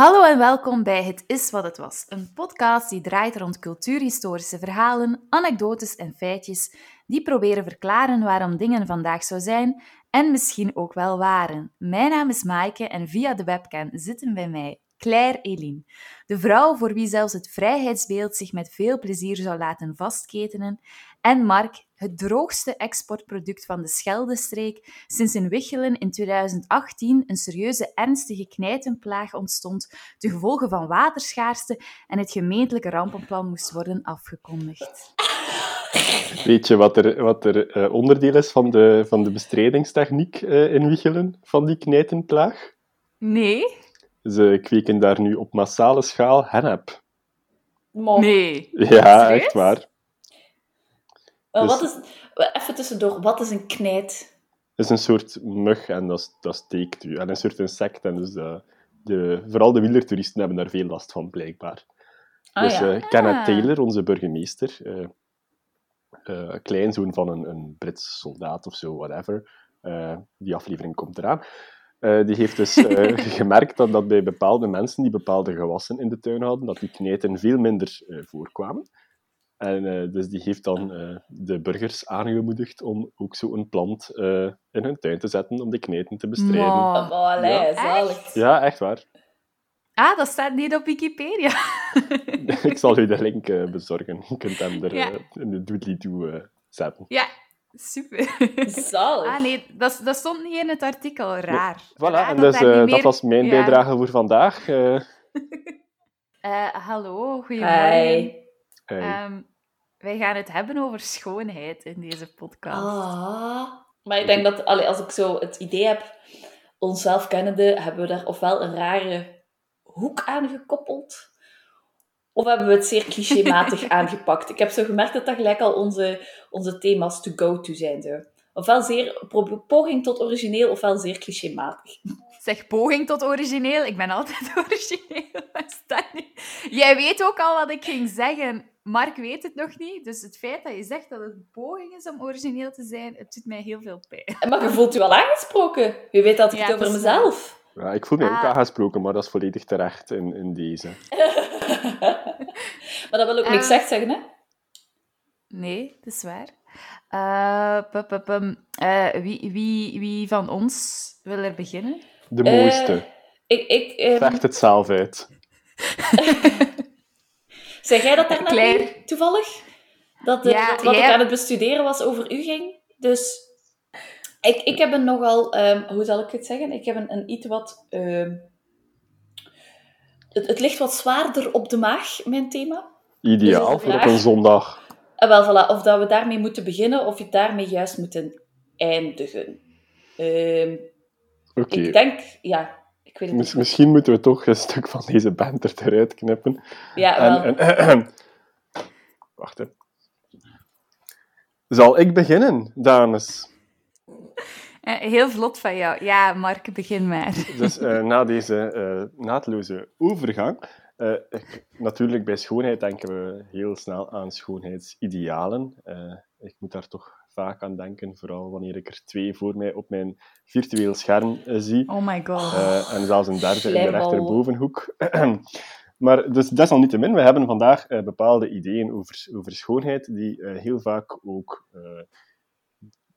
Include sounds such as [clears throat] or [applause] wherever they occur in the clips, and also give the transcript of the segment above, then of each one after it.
Hallo en welkom bij Het is wat het was, een podcast die draait rond cultuurhistorische verhalen, anekdotes en feitjes die proberen verklaren waarom dingen vandaag zo zijn en misschien ook wel waren. Mijn naam is Maaike en via de webcam zitten bij mij Claire Eline, de vrouw voor wie zelfs het vrijheidsbeeld zich met veel plezier zou laten vastketenen, en Mark, het droogste exportproduct van de Scheldestreek, sinds in Wichelen in 2018 een serieuze ernstige knijtenplaag ontstond ten gevolge van waterschaarste en het gemeentelijke rampenplan moest worden afgekondigd. [laughs] Weet je wat er, wat er uh, onderdeel is van de, van de bestrijdingstechniek uh, in Wichelen, van die knijtenplaag? Nee. Ze kweken daar nu op massale schaal hennep. Nee. Ja, echt waar. Maar dus, wat is, even tussendoor, wat is een knijt? Het is een soort mug en dat, dat steekt u. En een soort insect. En dus de, de, vooral de wielertoeristen hebben daar veel last van, blijkbaar. Ah, dus ja. uh, Kenneth Ah. Taylor, onze burgemeester, uh, kleinzoon van een, een Brits soldaat of zo, whatever, uh, die aflevering komt eraan, uh, die heeft dus uh, [laughs] gemerkt dat, dat bij bepaalde mensen die bepaalde gewassen in de tuin hadden, dat die knijten veel minder uh, voorkwamen. En uh, dus die heeft dan uh, de burgers aangemoedigd om ook zo'n plant uh, in hun tuin te zetten om de knijten te bestrijden. Wow. Oh. Ja, echt waar. Ah, dat staat niet op Wikipedia. [laughs] Ik zal u de link uh, bezorgen. Je kunt hem er Ja. uh, in de doodly-doo uh, zetten. Ja, super. Zalig. Ah nee, dat, dat stond niet in het artikel. Raar. Voilà, Raar en dat dus uh, meer- dat was mijn Ja. bijdrage voor vandaag. Uh, [laughs] Eh, hallo, goedemorgen. Hi. eh, Ehm, wij gaan het hebben over schoonheid in deze podcast. Ah. Maar ik denk dat, allee, als ik zo het idee heb, onszelf kennende, hebben we daar ofwel een rare hoek aan gekoppeld, of hebben we het zeer clichématig [laughs] aangepakt. Ik heb zo gemerkt dat dat gelijk al onze, onze thema's to go to zijn. Zo. Ofwel zeer poging tot origineel, ofwel zeer clichématig. Zeg poging tot origineel. Ik ben altijd [laughs] origineel. Jij weet ook al wat ik ging zeggen. Mark weet het nog niet. Dus het feit dat je zegt dat het een poging is om origineel te zijn, het doet mij heel veel pijn. Maar je voelt je wel aangesproken. Je weet dat ik Ja, het over mezelf. Ja, ik voel me ook Ah. aangesproken, maar dat is volledig terecht in, in deze. [laughs] maar dat wil ook niks echt zeggen, hè? Nee, dat is waar. Eh. Eh, wie, wie, wie van ons wil er beginnen? De mooiste. Ik, ik, ehm, Vecht het zelf uit. [laughs] Zeg jij dat daarnet Claire. niet, toevallig? Dat, de, Ja, dat wat jij- ik aan het bestuderen was over u ging. Dus ik, ik heb een nogal... ehm, hoe zal ik het zeggen? Ik heb een, een iets wat... ehm, het, het ligt wat zwaarder op de maag, mijn thema. Ideaal dus voor op een zondag. En wel, voilà, of dat we daarmee moeten beginnen, of je daarmee juist moeten eindigen. Ehm, Oké. Ik denk... Ja, ik weet het misschien moeten we toch een stuk van deze banter eruit knippen. Ja, wel. En, en, [clears throat] wacht hè. Zal ik beginnen, dames? [laughs] Eh, heel vlot van jou. Ja, Mark, begin maar. [laughs] Dus eh, na deze eh, naadloze overgang. eh, ik- natuurlijk, bij schoonheid denken we heel snel aan schoonheidsidealen. Eh, ik moet daar toch vaak aan denken, vooral wanneer ik er twee voor mij op mijn virtueel scherm zie. Oh my god. Eh, en zelfs een derde in de rechterbovenhoek. [clears throat] maar dus desalniettemin, we hebben vandaag eh, bepaalde ideeën over, over schoonheid die eh, heel vaak ook eh,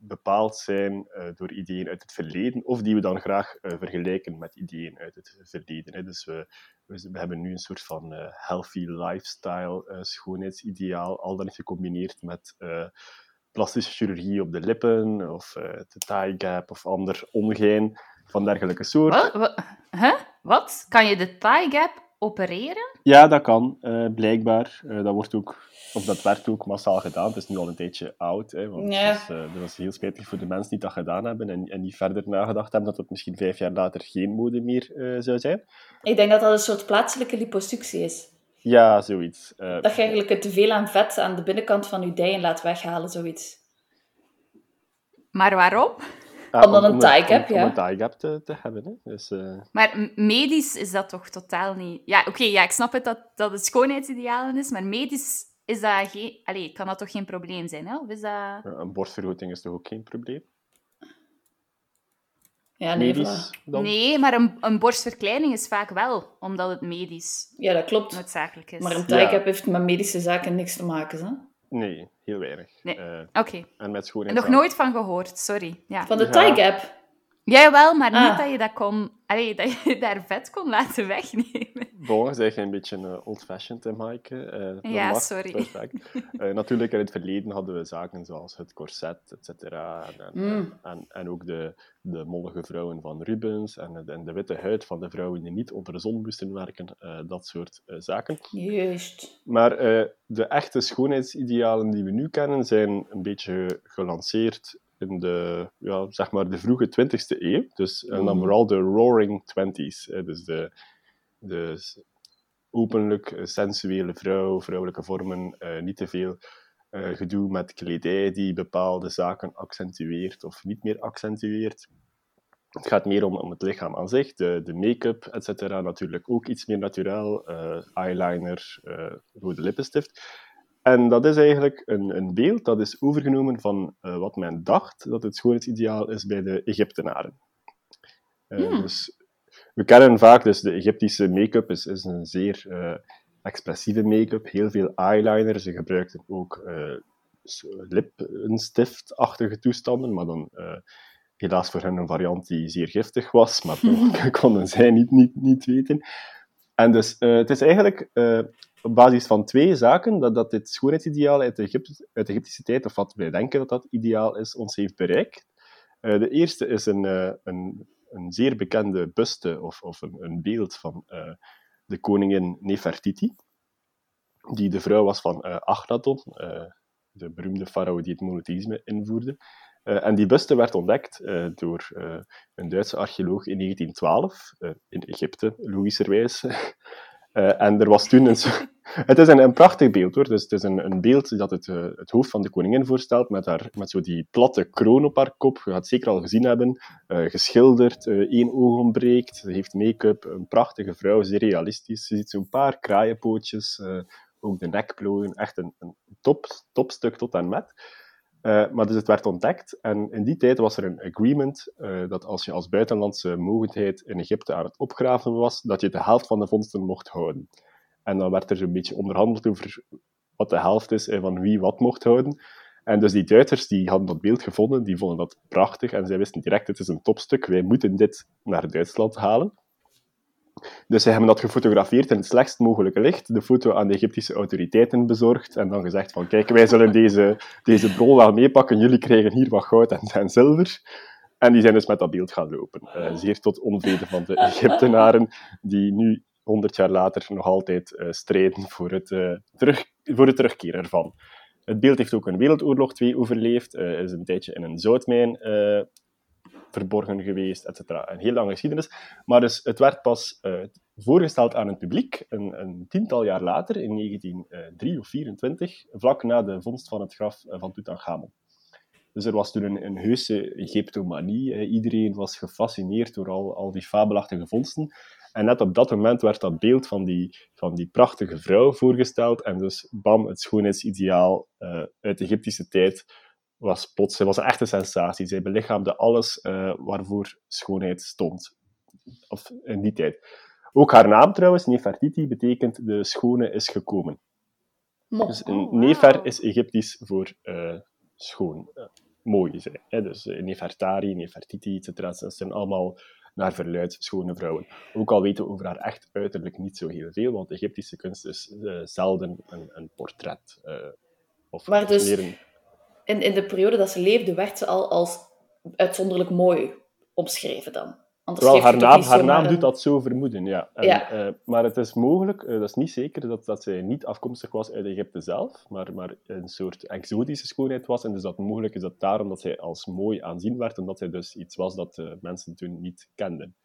bepaald zijn eh, door ideeën uit het verleden, of die we dan graag eh, vergelijken met ideeën uit het verleden. Dus we, we, hebben nu een soort van eh, healthy lifestyle schoonheidsideaal, al dan gecombineerd met plastische chirurgie op de lippen, of de thigh gap, of ander ongein van dergelijke soort. Wat? Wat? Kan je de thigh gap opereren? Ja, dat kan, eh, blijkbaar. Eh, dat, wordt ook, of dat werd ook massaal gedaan. Het is nu al een tijdje oud. Hè, want het is, eh, dat was heel spijtig voor de mensen die dat gedaan hebben en, en niet verder nagedacht hebben dat het misschien vijf jaar later geen mode meer eh, zou zijn. Ik denk dat dat een soort plaatselijke liposuctie is. Ja, zoiets. Eh, Dat je eigenlijk het te veel aan vet aan de binnenkant van je dijen laat weghalen, zoiets. Maar waarom? Ah, Om dan een tie om- gap, om ja. een tie gap te, te hebben. Hè. Dus, eh, Maar medisch is dat toch totaal niet... Ja, oké, ja, ik snap het dat, dat het schoonheidsidealen is, maar medisch is dat geen... Allee, kan dat toch geen probleem zijn, hè? Of is dat... een borstvergroting is toch ook geen probleem? Ja, nee, Medisch dan? Nee, maar een, een borstverkleining is vaak wel, omdat het medisch Ja, dat klopt. noodzakelijk is. Maar een Ja. tie-cap heeft met medische zaken niks te maken, hè? Nee, heel weinig. Nee. Eh, Oké, en met en schoonheid. nog nooit van gehoord, sorry. Ja. Van de Ja. tie-cap. Jij wel, maar niet Ah. dat je dat kon... Allee, dat je [laughs] daar vet kon laten wegnemen. Bon, zeg je een beetje eh, old-fashioned, hè, Maaike? Eh, Ja, sorry. Perfect. Eh, natuurlijk, in het verleden hadden we zaken zoals het corset, et cetera. En, en, Mm. en, en ook de, de mollige vrouwen van Rubens en, de- en de witte huid van de vrouwen die niet onder de zon moesten werken. dat soort zaken. Juist. Maar de echte schoonheidsidealen die we nu kennen, zijn een beetje gelanceerd in de, ja, zeg maar de vroege 20e eeuw. Dus, en dan Mhm. vooral de Roaring Twenties. Dus de, de s- openlijk eh, sensuele vrouw, vrouwelijke vormen, eh, niet te veel eh, gedoe met kledij die bepaalde zaken accentueert of niet meer accentueert. Het gaat meer om, om het lichaam aan zich, de, de make-up, et cetera. Natuurlijk ook iets meer natuurlijk, eyeliner, rode lippenstift. En dat is eigenlijk een, een beeld dat is overgenomen van wat men dacht dat het schoonheidsideaal is bij de Egyptenaren. Hmm. dus we kennen vaak, dus de Egyptische make-up is, is een zeer eh, expressieve make-up, heel veel eyeliner. Ze gebruikten ook s- lippenstiftachtige toestanden, maar dan eh, helaas voor hen een variant die zeer giftig was, maar [laughs] dat [laughs] konden zij niet, niet, niet weten. En dus het is eigenlijk op basis van twee zaken dat, dat dit schoonheidsideaal uit de, Egypt- uit de Egyptische tijd, of wat wij denken dat dat ideaal is, ons heeft bereikt. De eerste is een, een, een zeer bekende buste of, of een, een beeld van eh, de koningin Nefertiti, die de vrouw was van eh Akhenaton, eh, de beroemde farao die het monotheïsme invoerde. En die buste werd ontdekt door een Duitse archeoloog in 1912, eh, in Egypte, logischerwijs. [laughs] Eh, en er was toen een... [laughs] Het is een, een prachtig beeld, hoor. Dus het is een, een beeld dat het, eh, het hoofd van de koningin voorstelt, met, haar, met zo die platte kroon op haar kop. Je gaat het zeker al gezien hebben. eh, geschilderd, één oog ontbreekt, ze heeft make-up. Een prachtige vrouw, zeer realistisch. Je ziet zo'n paar kraaienpootjes, ook de nekplooien. Echt een, een top, topstuk tot en met. Eh, maar dus het werd ontdekt en in die tijd was er een agreement eh, dat als je als buitenlandse mogendheid in Egypte aan het opgraven was, dat je de helft van de vondsten mocht houden. En dan werd er zo'n beetje onderhandeld over wat de helft is en van wie wat mocht houden. En dus die Duitsers die hadden dat beeld gevonden, die vonden dat prachtig en zij wisten direct, het is een topstuk, wij moeten dit naar Duitsland halen. Dus zij hebben dat gefotografeerd in het slechtst mogelijke licht, de foto aan de Egyptische autoriteiten bezorgd en dan gezegd van kijk, wij zullen deze, deze wel meepakken, jullie krijgen hier wat goud en, zilver. En die zijn dus met dat beeld gaan lopen. Eh, zeer tot onvrede van de Egyptenaren, die nu, honderd jaar later, nog altijd eh, strijden voor het, eh, terug, voor het terugkeer ervan. Het beeld heeft ook een Wereldoorlog 2 overleefd, is een tijdje in een zoutmijn verborgen geweest, etc. Een heel lange geschiedenis. Maar dus, het werd pas eh, voorgesteld aan het publiek een, een tiental jaar later, in 1903 of 24, vlak na de vondst van het graf eh, van Tutankhamon. Dus er was toen een, een heuse Egyptomanie. Iedereen was gefascineerd door al, al die fabelachtige vondsten. En net op dat moment werd dat beeld van die, van die prachtige vrouw voorgesteld. En dus, bam, het schoonheidsideaal eh, uit de Egyptische tijd was plots. Was een sensatie. Zij belichaamde alles eh, waarvoor schoonheid stond. Of in die tijd. Ook haar naam trouwens, Nefertiti, betekent de schone is gekomen. Mo. Dus Oh, wauw. Nefer is Egyptisch voor eh, schoon, eh, mooi zijn. Hè? Dus eh, Nefertari, Nefertiti, etc. Dat zijn allemaal naar verluid schone vrouwen. Ook al weten we over haar echt uiterlijk niet zo heel veel, want Egyptische kunst is eh, zelden een, een portret. eh, of Maar dus- meer een- In, in de periode dat ze leefde, werd ze al als uitzonderlijk mooi omschreven dan. Anders Wel, haar naam, haar naam een- doet dat zo vermoeden, ja. En, Ja. eh, maar het is mogelijk, eh, dat is niet zeker, dat, dat zij niet afkomstig was uit Egypte zelf, maar, maar een soort exotische schoonheid was. En dus dat mogelijk is dat daarom dat zij als mooi aanzien werd, omdat zij dus iets was dat eh, mensen toen niet kenden.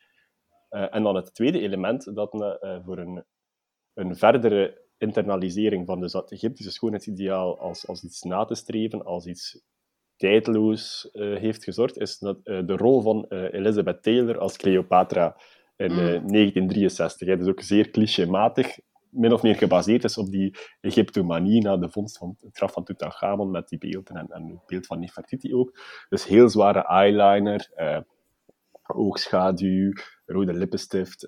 En dan het tweede element, dat voor een, een verdere internalisering van dus dat Egyptische schoonheidsideaal als, als iets na te streven, als iets tijdloos heeft gezorgd, is dat, de rol van Elizabeth Taylor als Cleopatra in 1963. Mm. Is ook zeer clichématig, min of meer gebaseerd is op die Egyptomanie na de vondst van het graf van Tutankhamon met die beelden en, en het beeld van Nefertiti ook. Dus heel zware eyeliner, oogschaduw, rode lippenstift,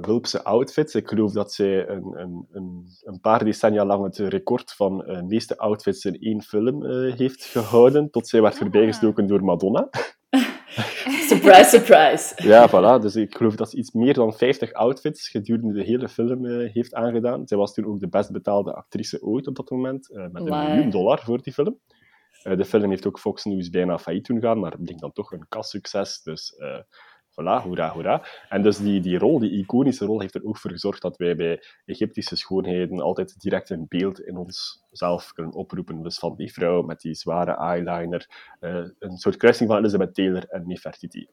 wulpse outfits. Ik geloof dat zij een, een, een, een, paar decennia lang het record van de meeste outfits in één film heeft gehouden, tot zij werd ah. voorbijgestoken door Madonna. [laughs] surprise, surprise. Ja, voilà. Dus ik geloof dat ze iets meer dan 50 outfits gedurende de hele film uh, heeft aangedaan. Zij was toen ook de best betaalde actrice ooit op dat moment, uh, met een miljoen dollar voor die film. Uh, de film heeft ook Fox News bijna failliet toen gaan, maar bleek dan toch een kassucces. Dus Voilà, hoera, hoera. En dus die, die rol, die iconische rol, heeft er ook voor gezorgd dat wij bij Egyptische schoonheden altijd direct een beeld in onszelf kunnen oproepen. Dus van die vrouw met die zware eyeliner, uh, een soort kruising van Elizabeth Taylor en Nefertiti.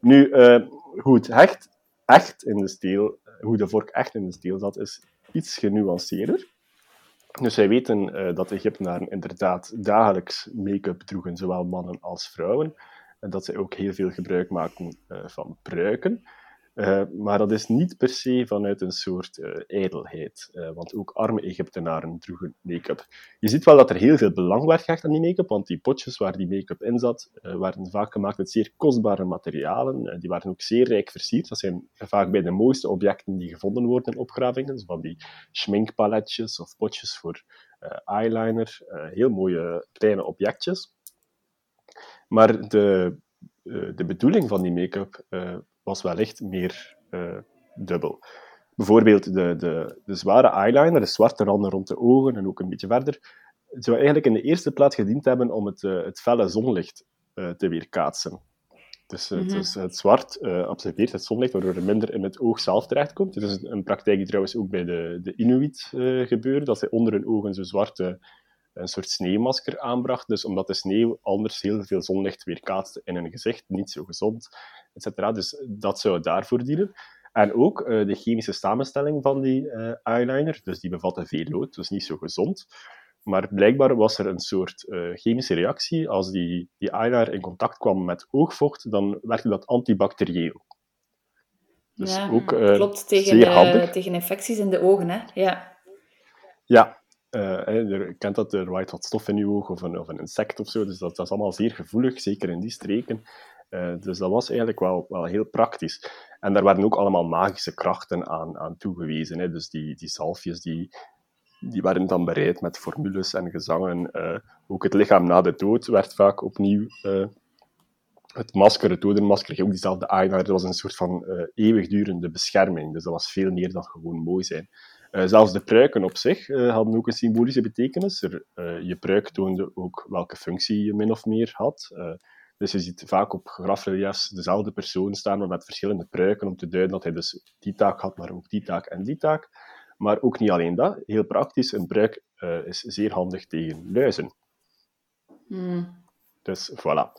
Nu, uh, hoe echt, echt in de steel, hoe de vork echt in de steel zat, is iets genuanceerder. Dus wij weten uh, dat Egyptenaren inderdaad dagelijks make-up droegen, zowel mannen als vrouwen. En dat ze ook heel veel gebruik maken uh, van pruiken. Uh, maar dat is niet per se vanuit een soort uh, ijdelheid. want ook arme Egyptenaren droegen make-up. Je ziet wel dat er heel veel belang werd gehecht aan die make-up, want die potjes waar die make-up in zat, waren vaak gemaakt met zeer kostbare materialen. die waren ook zeer rijk versierd. Dat zijn vaak bij de mooiste objecten die gevonden worden in opgravingen, van die schminkpaletjes of potjes voor eyeliner. heel mooie kleine objectjes. Maar de, uh, de bedoeling van die make-up uh, was wellicht meer uh, dubbel. Bijvoorbeeld de, de, de zware eyeliner, de zwarte randen rond de ogen en ook een beetje verder, zou eigenlijk in de eerste plaats gediend hebben om het, het felle zonlicht te weerkaatsen. Dus het, mhm. het zwart absorbeert het zonlicht, waardoor er minder in het oog zelf terechtkomt. Het is een praktijk die trouwens ook bij de, de Inuit gebeurt, dat zij onder hun ogen zo zwarte een soort sneeuwmasker aanbracht. Dus omdat de sneeuw anders heel veel zonlicht weerkaatste in hun gezicht, niet zo gezond, etc. Dus dat zou daarvoor dienen. En ook uh, de chemische samenstelling van die uh, eyeliner, dus die bevatte veel lood, dus niet zo gezond. Maar blijkbaar was er een soort uh, chemische reactie. Als die, die eyeliner in contact kwam met oogvocht, dan werkte dat antibacterieel. Dus ja, ook, klopt, tegen, tegen infecties in de ogen, hè? Ja. Ja, je kent dat, er waait wat stof in je oog of een, of een insect of zo, dus dat, dat is allemaal zeer gevoelig, zeker in die streken. Uh, dus dat was eigenlijk wel, wel heel praktisch. En daar werden ook allemaal magische krachten aan, aan toegewezen. Hè. Dus die, die zalfjes, die, die werden dan bereid met formules en gezangen. Uh, ook het lichaam na de dood werd vaak opnieuw... het masker, het dodenmasker, ging ook diezelfde eyeliner. Dat was een soort van eeuwigdurende bescherming. Dus dat was veel meer dan gewoon mooi zijn. Uh, zelfs de pruiken op zich uh, hadden ook een symbolische betekenis. Er, uh, je pruik toonde ook welke functie je min of meer had. dus je ziet vaak op grafreliefs dezelfde persoon staan, maar met verschillende pruiken, om te duiden dat hij dus die taak had, maar ook die taak en die taak. Maar ook niet alleen dat. Heel praktisch, een pruik is zeer handig tegen luizen. Hmm. Dus voilà.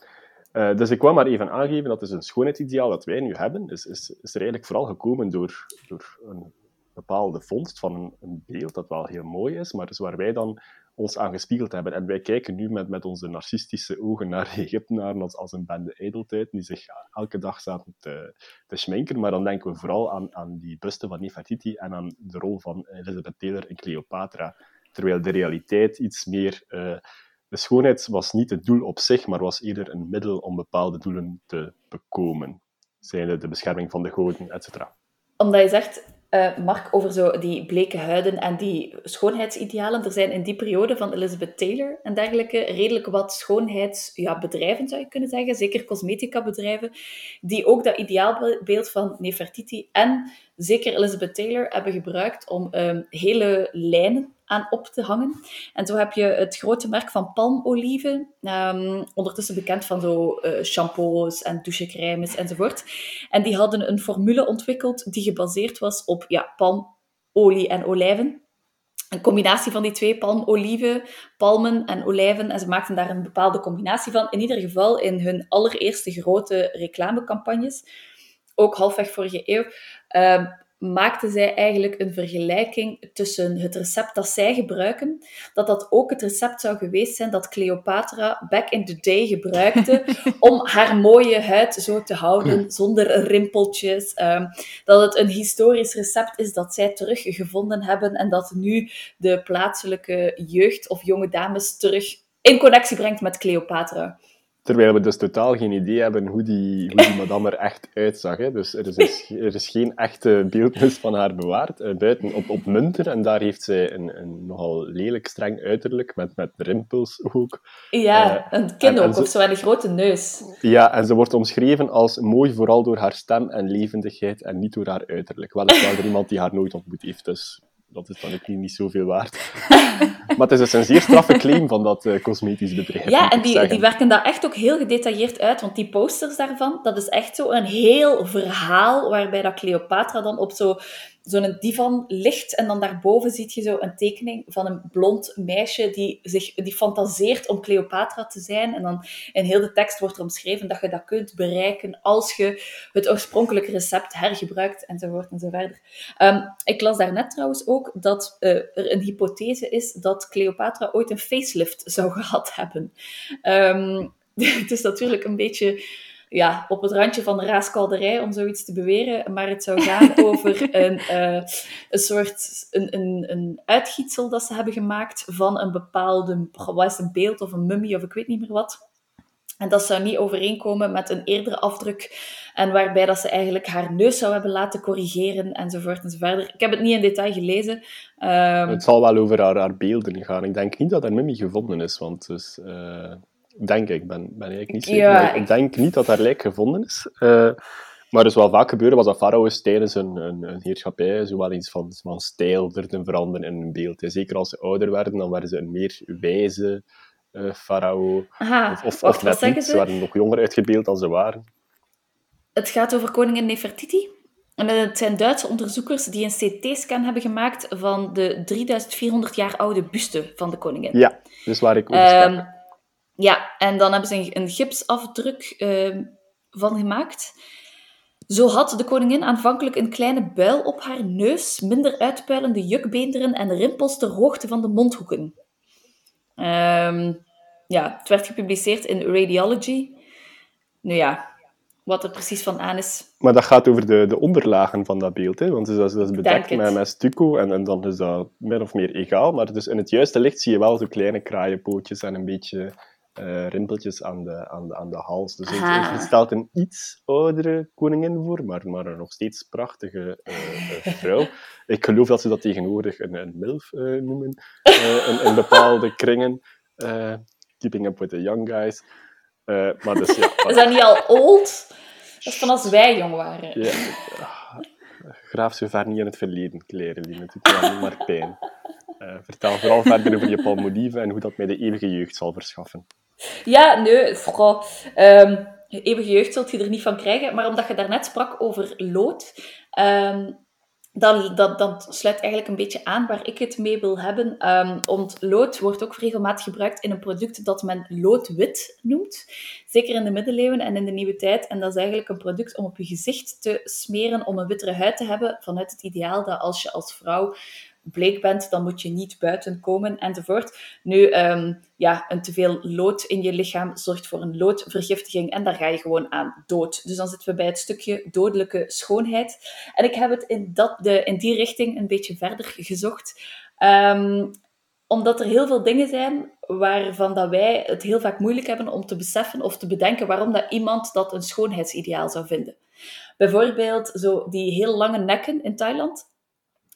dus ik kwam maar even aangeven dat is een schoonheidsideaal dat wij nu hebben, is, is, is er eigenlijk vooral gekomen door, door een bepaalde vondst van een, een, beeld dat wel heel mooi is, maar dus waar wij dan ons aan gespiegeld hebben. En wij kijken nu met, met onze narcistische ogen naar [laughs] Egyptenaren als, als een bende ijdeltuiten die zich elke dag zaten te, te schminken. Maar dan denken we vooral aan, aan die buste van Nefertiti en aan de rol van Elizabeth Taylor in Cleopatra. Terwijl de realiteit iets meer... Uh, de schoonheid was niet het doel op zich, maar was eerder een middel om bepaalde doelen te bekomen. Zijnde de bescherming van de goden, etc. Omdat je zegt, uh, Mark, over zo die bleke huiden en die schoonheidsidealen. Er zijn in die periode van Elizabeth Taylor en dergelijke redelijk wat schoonheidsbedrijven, ja, zou je kunnen zeggen, zeker cosmetica-bedrijven, die ook dat ideaalbeeld van Nefertiti en zeker Elizabeth Taylor hebben gebruikt om um, hele lijnen aan op te hangen. En zo heb je het grote merk van palmolie, um, ondertussen bekend van zo uh, shampoos en douchecrèmes enzovoort. En die hadden een formule ontwikkeld die gebaseerd was op ja, palmolie en olijven. Een combinatie van die twee, palmolie, palmen en olijven. En ze maakten daar een bepaalde combinatie van. In ieder geval in hun allereerste grote reclamecampagnes, ook halfweg vorige eeuw, uh, maakte zij eigenlijk een vergelijking tussen het recept dat zij gebruiken, dat dat ook het recept zou geweest zijn dat Cleopatra back in the day gebruikte [laughs] om haar mooie huid zo te houden, zonder rimpeltjes. Ehm, dat het een historisch recept is dat zij teruggevonden hebben en dat nu de plaatselijke jeugd of jonge dames terug in connectie brengt met Cleopatra. Terwijl we dus totaal geen idee hebben hoe die, hoe die madame er echt uitzag. Hè. Dus er is, dus, er is geen echte beeldnis van haar bewaard. Uh, buiten op, op Munter, en daar heeft zij een, een nogal lelijk streng uiterlijk, met, met rimpels ook. Ja, uh, een kin ook, of zo, en een grote neus. Ja, en ze wordt omschreven als mooi vooral door haar stem en levendigheid, en niet door haar uiterlijk. Weliswaar er iemand die haar nooit ontmoet heeft, dus dat is dan ook niet, niet zoveel waard. [laughs] maar het is dus een zeer straffe claim van dat uh, cosmetisch bedrijf. Ja, en die, die werken dat echt ook heel gedetailleerd uit, want die posters daarvan, dat is echt zo een heel verhaal waarbij dat Cleopatra dan op zo zo'n divan ligt en dan daarboven zie je zo een tekening van een blond meisje die, zich, die fantaseert om Cleopatra te zijn. En dan in heel de tekst wordt er omschreven dat je dat kunt bereiken als je het oorspronkelijke recept hergebruikt enzovoort enzoverder. Um, ik las daarnet trouwens ook dat uh, er een hypothese is dat Cleopatra ooit een facelift zou [laughs] gehad hebben. Het is [laughs] natuurlijk een beetje ja, op het randje van de raaskalderij om zoiets te beweren, maar het zou gaan [laughs] over een, uh, een soort een, een, een uitgietsel dat ze hebben gemaakt van een bepaalde, wat is een beeld of een mummie of ik weet niet meer wat. En dat zou niet overeenkomen met een eerdere afdruk. En waarbij dat ze eigenlijk haar neus zou hebben laten corrigeren, enzovoort enzovoort. Ik heb het niet in detail gelezen. Um... Het zal wel over haar, haar beelden gaan. Ik denk niet dat haar mummie gevonden is, want dus, uh, Denk ik, ben, ben eigenlijk niet zeker. Ja, ik... denk niet dat haar lijk gevonden is. Uh, maar dus wel vaak gebeuren was dat farao's tijdens een, een, een heerschappij zowel iets van, van stijl te veranderen in een beeld. En zeker als ze ouder werden, dan werden ze een meer wijze uh, farao. Of, of, of net niet, ze? werden nog jonger uitgebeeld dan ze waren. Het gaat over koningin Nefertiti. En het zijn Duitse onderzoekers die een CT-scan hebben gemaakt van de 3400 jaar oude buste van de koningin. Ja, dus waar ik over sprak. Um, ja, en dan hebben ze een, gipsafdruk uh, van gemaakt. Zo had de koningin aanvankelijk een kleine buil op haar neus, minder uitpuilende jukbeenderen en rimpels ter hoogte van de mondhoeken. Um, ja, het werd gepubliceerd in Radiology. Nu ja, wat er precies van aan is. Maar dat gaat over de, de onderlagen van dat beeld, hè? want dus dat, is, dat is bedekt met, met stucco en, en dan is dat min of meer egaal. Maar dus in het juiste licht zie je wel zo kleine kraaienpootjes en een beetje uh, rimpeltjes aan de, aan, de, aan de hals. Dus het, het, stelt een iets oudere koningin voor, maar, maar een nog steeds prachtige uh, vrouw. [laughs] Ik geloof dat ze dat tegenwoordig een, een MILF noemen in, in, bepaalde [laughs] kringen. keeping up with the young guys. maar dus, ja, [laughs] Is dat niet al old? Dat is van als wij jong waren. Ja, graaf zo ver niet in het verleden kleren, die doet maar pijn. Uh, vertel vooral verder over je palmolive en hoe dat mij de eeuwige jeugd zal verschaffen. Ja, nee, vooral. Um, eeuwige jeugd zult je er niet van krijgen. Maar omdat je daarnet sprak over lood, um, dan, dat, dat sluit eigenlijk een beetje aan waar ik het mee wil hebben. Um, want lood wordt ook regelmatig gebruikt in een product dat men loodwit noemt. Zeker in de middeleeuwen en in de nieuwe tijd. En dat is eigenlijk een product om op je gezicht te smeren om een wittere huid te hebben. Vanuit het ideaal dat als je als vrouw bleek bent, dan moet je niet buiten komen enzovoort. Nu, um, ja, een teveel lood in je lichaam zorgt voor een loodvergiftiging en daar ga je gewoon aan dood. Dus dan zitten we bij het stukje dodelijke schoonheid. En ik heb het in, dat, de, in die richting een beetje verder gezocht. Um, omdat er heel veel dingen zijn waarvan dat wij het heel vaak moeilijk hebben om te beseffen of te bedenken waarom dat iemand dat een schoonheidsideaal zou vinden. Bijvoorbeeld zo die heel lange nekken in Thailand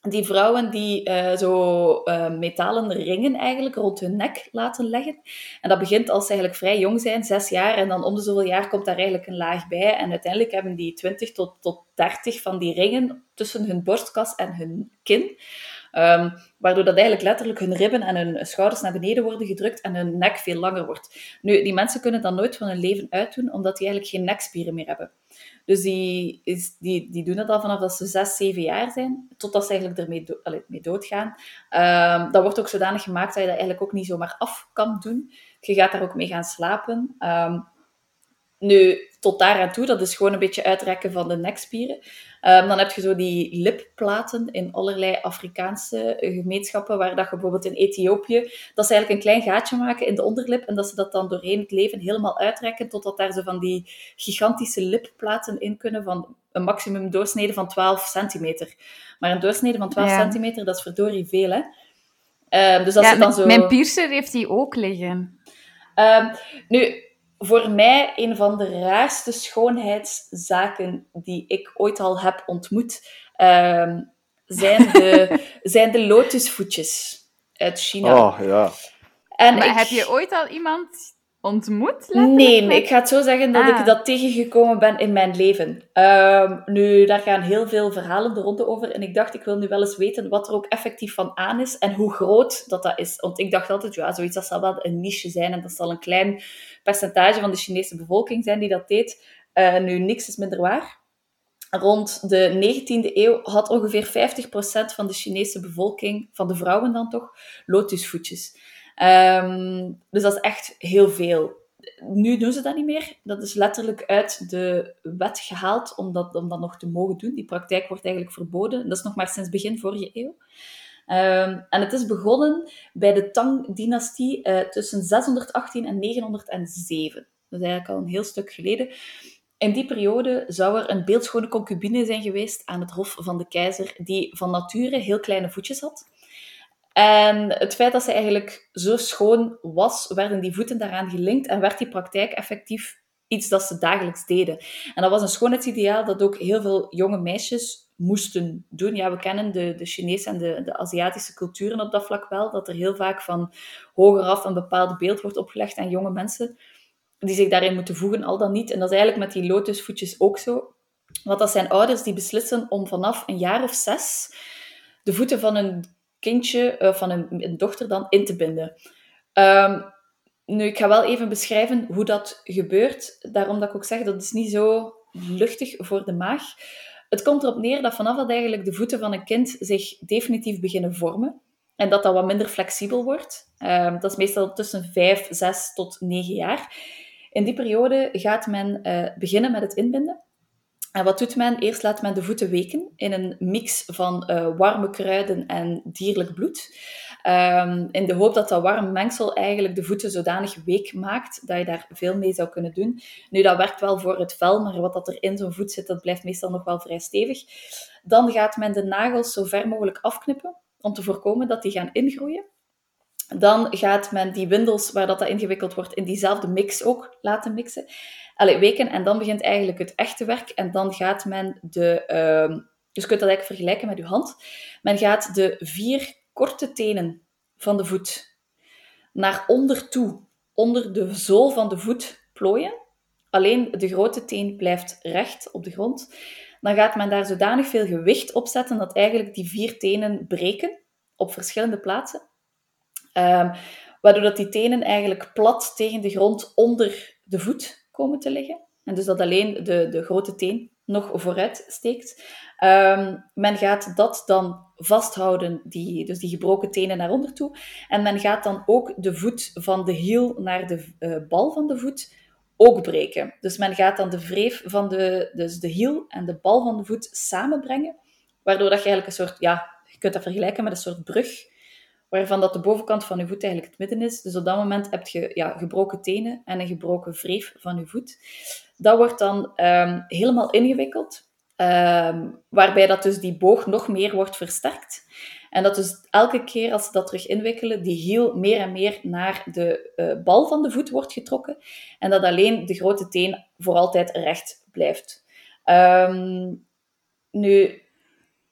die vrouwen die uh, zo uh, metalen ringen eigenlijk rond hun nek laten leggen. En dat begint als ze eigenlijk vrij jong zijn, zes jaar, en dan om de zoveel jaar komt daar eigenlijk een laag bij. En uiteindelijk hebben die 20 tot, tot 30 van die ringen tussen hun borstkas en hun kin. Um, waardoor dat eigenlijk letterlijk hun ribben en hun schouders naar beneden worden gedrukt en hun nek veel langer wordt. Nu, die mensen kunnen dat nooit van hun leven uitdoen, omdat die eigenlijk geen nekspieren meer hebben. Dus die, is, die, die doen dat al vanaf dat ze zes, zeven jaar zijn, totdat ze eigenlijk ermee do mee doodgaan. Um, dat wordt ook zodanig gemaakt dat je dat eigenlijk ook niet zomaar af kan doen. Je gaat daar ook mee gaan slapen. Um, nu, tot daar aan toe, dat is gewoon een beetje uitrekken van de nekspieren. Um, dan heb je zo die lipplaten in allerlei Afrikaanse gemeenschappen, waar dat je bijvoorbeeld in Ethiopië, dat ze eigenlijk een klein gaatje maken in de onderlip en dat ze dat dan doorheen het leven helemaal uitrekken, totdat daar zo van die gigantische lipplaten in kunnen van een maximum doorsnede van 12 centimeter. Maar een doorsnede van 12 centimeter, dat is verdorie veel, hè. Um, dus dat ja, dan zo... Mijn piercer heeft die ook liggen. Um, nu, voor mij een van de raarste schoonheidszaken die ik ooit al heb ontmoet, uh, zijn, [laughs] de, zijn de lotusvoetjes uit China. Oh, ja. En maar heb je ooit al iemand ontmoet? Nee, ik ga het zo zeggen dat ik ah. dat tegengekomen ben in mijn leven. Um, nu, daar gaan heel veel verhalen de ronde over. En ik dacht, ik wil nu wel eens weten wat er ook effectief van aan is en hoe groot dat, dat is. Want ik dacht altijd, ja, zoiets dat zal wel een niche zijn en dat zal een klein percentage van de Chinese bevolking zijn die dat deed. Uh, nu, niks is minder waar. Rond de 19e eeuw had ongeveer 50% van de Chinese bevolking, van de vrouwen dan toch, lotusvoetjes. Ehm, dus dat is echt heel veel. Nu doen ze dat niet meer. Dat is letterlijk uit de wet gehaald om dat, om dat nog te mogen doen. Die praktijk wordt eigenlijk verboden. Dat is nog maar sinds begin vorige eeuw. Um, en het is begonnen bij de Tang-dynastie uh, tussen 618 en 907. Dat is eigenlijk al een heel stuk geleden. In die periode zou er een beeldschone concubine zijn geweest aan het hof van de keizer, die van nature heel kleine voetjes had. En het feit dat ze eigenlijk zo schoon was, werden die voeten daaraan gelinkt en werd die praktijk effectief iets dat ze dagelijks deden. En dat was een schoonheidsideaal dat ook heel veel jonge meisjes moesten doen. Ja, we kennen de, de Chinese en de, de Aziatische culturen op dat vlak wel, dat er heel vaak van hogeraf een bepaald beeld wordt opgelegd aan jonge mensen die zich daarin moeten voegen, al dan niet. En dat is eigenlijk met die lotusvoetjes ook zo. Want dat zijn ouders die beslissen om vanaf een jaar of zes de voeten van een kindje, uh, van een, dochter dan, in te binden. Um, nu, ik ga wel even beschrijven hoe dat gebeurt. Daarom dat ik ook zeg, dat is niet zo luchtig voor de maag. Het komt erop neer dat vanaf dat eigenlijk de voeten van een kind zich definitief beginnen vormen, en dat dat wat minder flexibel wordt. Um, dat is meestal tussen 5, 6 tot 9 jaar. In die periode gaat men uh, beginnen met het inbinden. En wat doet men? Eerst laat men de voeten weken in een mix van uh, warme kruiden en dierlijk bloed. Um, in de hoop dat dat warm mengsel eigenlijk de voeten zodanig week maakt dat je daar veel mee zou kunnen doen. Nu, dat werkt wel voor het vel, maar wat dat er in zo'n voet zit, dat blijft meestal nog wel vrij stevig. Dan gaat men de nagels zo ver mogelijk afknippen om te voorkomen dat die gaan ingroeien. Dan gaat men die windels, waar dat, dat ingewikkeld wordt, in diezelfde mix ook laten mixen. Allee, weken. En dan begint eigenlijk het echte werk. En dan gaat men de... Uh, dus je kunt dat eigenlijk vergelijken met je hand. Men gaat de vier korte tenen van de voet naar onder toe, onder de zool van de voet plooien. Alleen de grote teen blijft recht op de grond. Dan gaat men daar zodanig veel gewicht op zetten dat eigenlijk die vier tenen breken op verschillende plaatsen. Um, waardoor dat die tenen eigenlijk plat tegen de grond onder de voet komen te liggen. En dus dat alleen de, de grote teen nog vooruit steekt. Um, men gaat dat dan vasthouden, die, dus die gebroken tenen naar onder toe. En men gaat dan ook de voet van de hiel naar de uh, bal van de voet ook breken. Dus men gaat dan de wreef van de, dus de hiel en de bal van de voet samenbrengen. Waardoor dat je eigenlijk een soort, ja, je kunt dat vergelijken met een soort brug waarvan dat de bovenkant van je voet eigenlijk het midden is. Dus op dat moment heb je ja, gebroken tenen en een gebroken wreef van je voet. Dat wordt dan um, helemaal ingewikkeld, um, waarbij dat dus die boog nog meer wordt versterkt. En dat dus elke keer als ze dat terug inwikkelen, die hiel meer en meer naar de uh, bal van de voet wordt getrokken. En dat alleen de grote teen voor altijd recht blijft. Um, nu,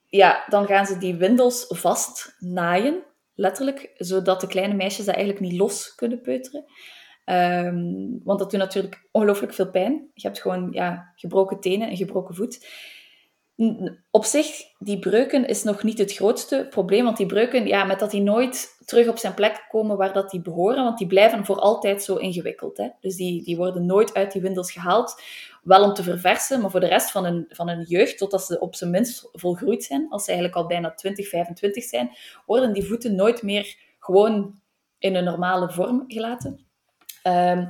ja, dan gaan ze die windels vast naaien letterlijk, zodat de kleine meisjes dat eigenlijk niet los kunnen peuteren. Um, want dat doet natuurlijk ongelooflijk veel pijn. Je hebt gewoon ja, gebroken tenen en gebroken voet. Op zich, die breuken is nog niet het grootste probleem, want die breuken, ja, met dat die nooit terug op zijn plek komen waar dat die behoren, want die blijven voor altijd zo ingewikkeld. Hè? Dus die, die worden nooit uit die windels gehaald, wel om te verversen, maar voor de rest van hun, van hun jeugd, totdat ze op zijn minst volgroeid zijn, als ze eigenlijk al bijna 20, 25 zijn, worden die voeten nooit meer gewoon in een normale vorm gelaten. Um,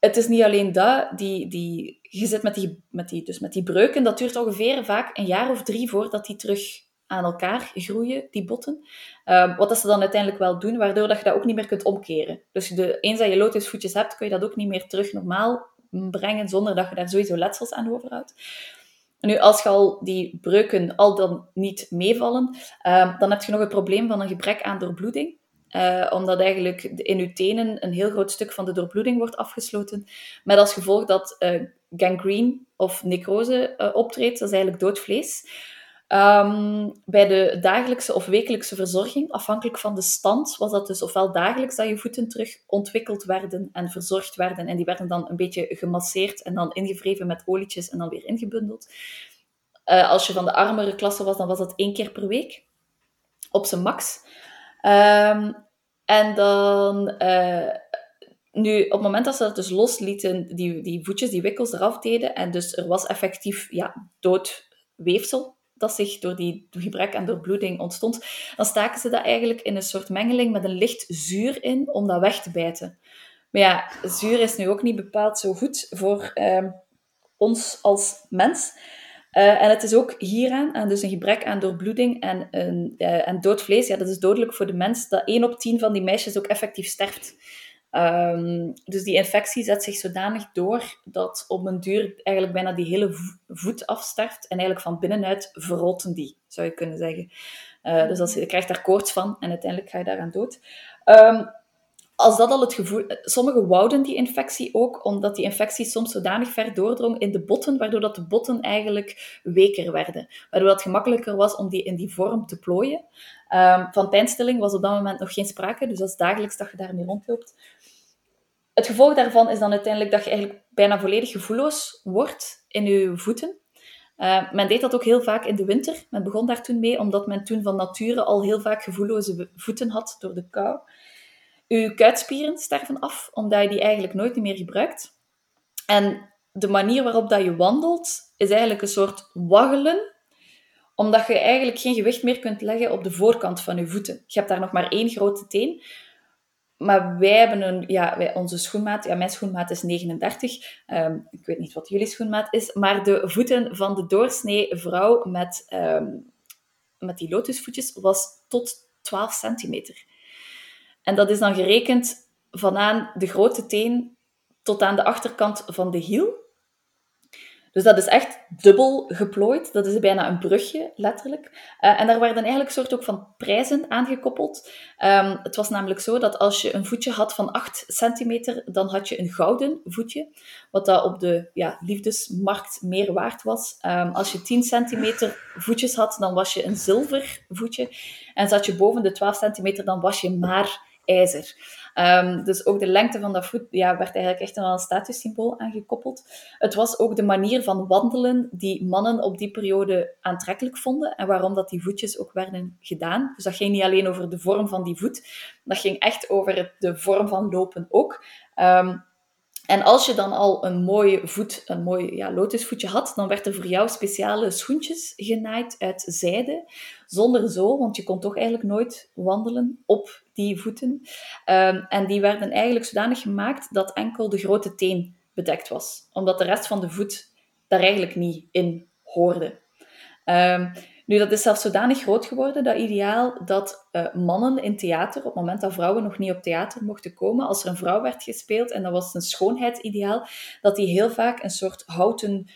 het is niet alleen dat, die, die, je zit met die, met, die, dus met die breuken, dat duurt ongeveer vaak een jaar of drie voordat die terug aan elkaar groeien, die botten. Um, wat dat ze dan uiteindelijk wel doen, waardoor dat je dat ook niet meer kunt omkeren. Dus de, eens dat je lotusvoetjes hebt, kun je dat ook niet meer terug normaal brengen, zonder dat je daar sowieso letsels aan overhoudt. Nu, als je al die breuken al dan niet meevallen, um, dan heb je nog het probleem van een gebrek aan doorbloeding. Uh, omdat eigenlijk in je tenen een heel groot stuk van de doorbloeding wordt afgesloten. Met als gevolg dat uh, gangrene of necrose uh, optreedt. Dat is eigenlijk dood vlees. Um, bij de dagelijkse of wekelijkse verzorging, afhankelijk van de stand, was dat dus ofwel dagelijks dat je voeten terug ontwikkeld werden en verzorgd werden. En die werden dan een beetje gemasseerd en dan ingevreven met olietjes en dan weer ingebundeld. Uh, als je van de armere klasse was, dan was dat één keer per week. Op zijn max. Um, en dan... Uh, nu, op het moment dat ze dat dus loslieten, die, die voetjes, die wikkels eraf deden, en dus er was effectief ja, dood weefsel dat zich door die gebrek aan doorbloeding ontstond, dan staken ze dat eigenlijk in een soort mengeling met een licht zuur in om dat weg te bijten. Maar ja, zuur is nu ook niet bepaald zo goed voor uh, ons als mens. Uh, en het is ook hieraan, aan dus een gebrek aan doorbloeding en, een, uh, en dood vlees, ja, dat is dodelijk voor de mens, dat 1 op 10 van die meisjes ook effectief sterft. Um, dus die infectie zet zich zodanig door dat op een duur eigenlijk bijna die hele voet afsterft en eigenlijk van binnenuit verrotten die, zou je kunnen zeggen. Uh, dus als, je krijgt daar koorts van en uiteindelijk ga je daaraan dood. Um, als dat al het gevoel... Sommigen wouden die infectie ook, omdat die infectie soms zodanig ver doordrong in de botten, waardoor dat de botten eigenlijk weker werden. Waardoor het gemakkelijker was om die in die vorm te plooien. Um, van pijnstilling was op dat moment nog geen sprake, dus dat is dagelijks dat je daarmee rondloopt. Het gevolg daarvan is dan uiteindelijk dat je eigenlijk bijna volledig gevoelloos wordt in je voeten. Uh, men deed dat ook heel vaak in de winter. Men begon daar toen mee, omdat men toen van nature al heel vaak gevoelloze voeten had door de kou. Uw kuitspieren sterven af, omdat je die eigenlijk nooit meer gebruikt. En de manier waarop dat je wandelt, is eigenlijk een soort waggelen, omdat je eigenlijk geen gewicht meer kunt leggen op de voorkant van je voeten. Je hebt daar nog maar één grote teen, maar wij hebben een, ja, onze schoenmaat, ja, mijn schoenmaat is 39. Um, ik weet niet wat jullie schoenmaat is, maar de voeten van de doorsnee vrouw met, um, met die lotusvoetjes was tot 12 centimeter. En dat is dan gerekend vanaan de grote teen tot aan de achterkant van de hiel. Dus dat is echt dubbel geplooid. Dat is bijna een brugje, letterlijk. Uh, en daar werden eigenlijk soort ook van prijzen aangekoppeld. Um, het was namelijk zo dat als je een voetje had van 8 centimeter, dan had je een gouden voetje, wat dat op de ja, liefdesmarkt meer waard was. Um, als je 10 centimeter voetjes had, dan was je een zilver voetje. En zat je boven de 12 centimeter, dan was je maar ijzer. Um, dus ook de lengte van dat voet ja, werd eigenlijk echt wel een statussymbool aangekoppeld. Het was ook de manier van wandelen die mannen op die periode aantrekkelijk vonden en waarom dat die voetjes ook werden gedaan. Dus dat ging niet alleen over de vorm van die voet, dat ging echt over de vorm van lopen ook. Um, en als je dan al een mooie voet, een mooi ja, lotusvoetje had, dan werd er voor jou speciale schoentjes genaaid uit zijde. Zonder zo, want je kon toch eigenlijk nooit wandelen op die voeten. Um, en die werden eigenlijk zodanig gemaakt dat enkel de grote teen bedekt was. Omdat de rest van de voet daar eigenlijk niet in hoorde. Um, nu, dat is zelfs zodanig groot geworden, dat ideaal, dat uh, mannen in theater, op het moment dat vrouwen nog niet op theater mochten komen, als er een vrouw werd gespeeld, en dat was een schoonheidsideaal, dat die heel vaak een soort houten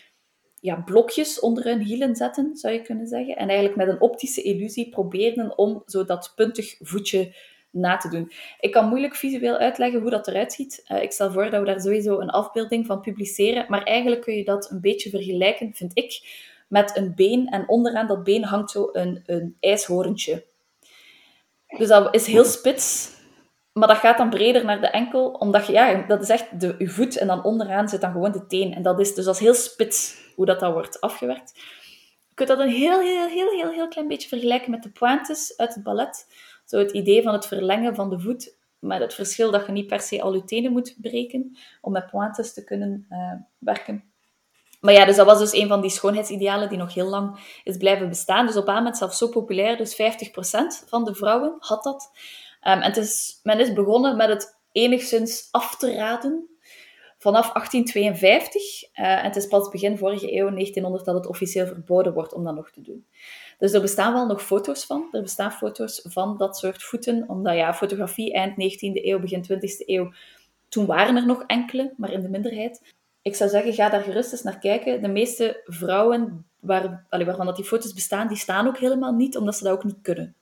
ja, blokjes onder hun hielen zetten, zou je kunnen zeggen. En eigenlijk met een optische illusie probeerden om zo dat puntig voetje na te doen. Ik kan moeilijk visueel uitleggen hoe dat eruit ziet. Uh, ik stel voor dat we daar sowieso een afbeelding van publiceren, maar eigenlijk kun je dat een beetje vergelijken, vind ik, met een been en onderaan dat been hangt zo een, een ijshoorntje. Dus dat is heel spits, maar dat gaat dan breder naar de enkel, omdat je, ja, dat is echt de, je voet en dan onderaan zit dan gewoon de teen. En dat is dus dat is heel spits hoe dat, dat wordt afgewerkt. Je kunt dat een heel, heel, heel, heel, heel klein beetje vergelijken met de pointes uit het ballet. Zo het idee van het verlengen van de voet, met het verschil dat je niet per se al je tenen moet breken om met pointes te kunnen uh, werken. Maar ja, dus dat was dus een van die schoonheidsidealen die nog heel lang is blijven bestaan. Dus op moment zelfs zo populair, dus 50% van de vrouwen had dat. Um, en het is, men is begonnen met het enigszins af te raden vanaf 1852. en het is pas begin vorige eeuw, 1900, dat het officieel verboden wordt om dat nog te doen. Dus er bestaan wel nog foto's van. Er bestaan foto's van dat soort voeten. Omdat ja, fotografie eind 19e eeuw, begin 20e eeuw, toen waren er nog enkele, maar in de minderheid. Ik zou zeggen, ga daar gerust eens naar kijken. De meeste vrouwen waar, allee, waarvan dat die foto's bestaan, die staan ook helemaal niet, omdat ze dat ook niet kunnen.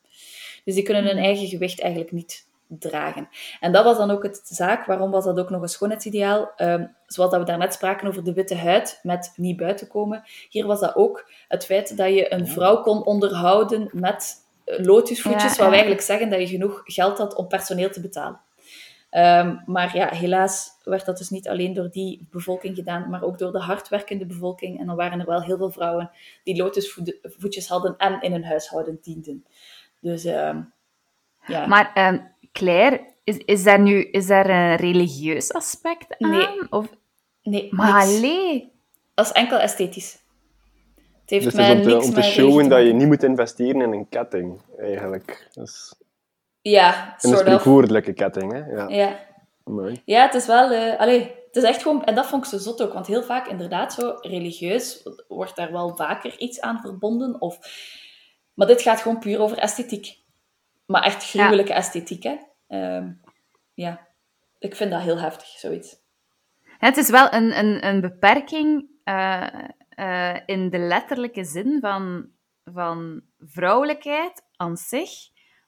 Dus die kunnen hun hmm. eigen gewicht eigenlijk niet dragen. En dat was dan ook het zaak. Waarom was dat ook nog een schoonheidsideaal? Um, zoals dat we daarnet spraken over de witte huid met niet buiten komen. Hier was dat ook het feit dat je een vrouw kon onderhouden met lotusvoetjes, wat we eigenlijk zeggen dat je genoeg geld had om personeel te betalen. Ehm, maar ja, helaas werd dat dus niet alleen door die bevolking gedaan, maar ook door de hardwerkende bevolking. En dan waren er wel heel veel vrouwen die lotusvoetjes hadden en in hun huishouden dienden. Dus uh, ja. Maar um, Claire, is, is, daar nu is daar een religieus aspect aan? Nee. Of... Nee, maar alleen. Dat is enkel esthetisch. Het heeft dus mij om te, om te showen dat je niet moet investeren in een ketting, eigenlijk. Dus... Ja, Een spreekwoordelijke ketting, hè? Ja. Ja, ja het is wel... Uh, allee, het is echt gewoon... En dat vond ik zo zot ook, want heel vaak, inderdaad, zo religieus wordt daar wel vaker iets aan verbonden. Of... Maar dit gaat gewoon puur over esthetiek. Maar echt gruwelijke esthetiek, hè. Ehm, ja, ik vind dat heel heftig, zoiets. Het is wel een, een, een beperking uh, uh, in de letterlijke zin van, van vrouwelijkheid aan zich.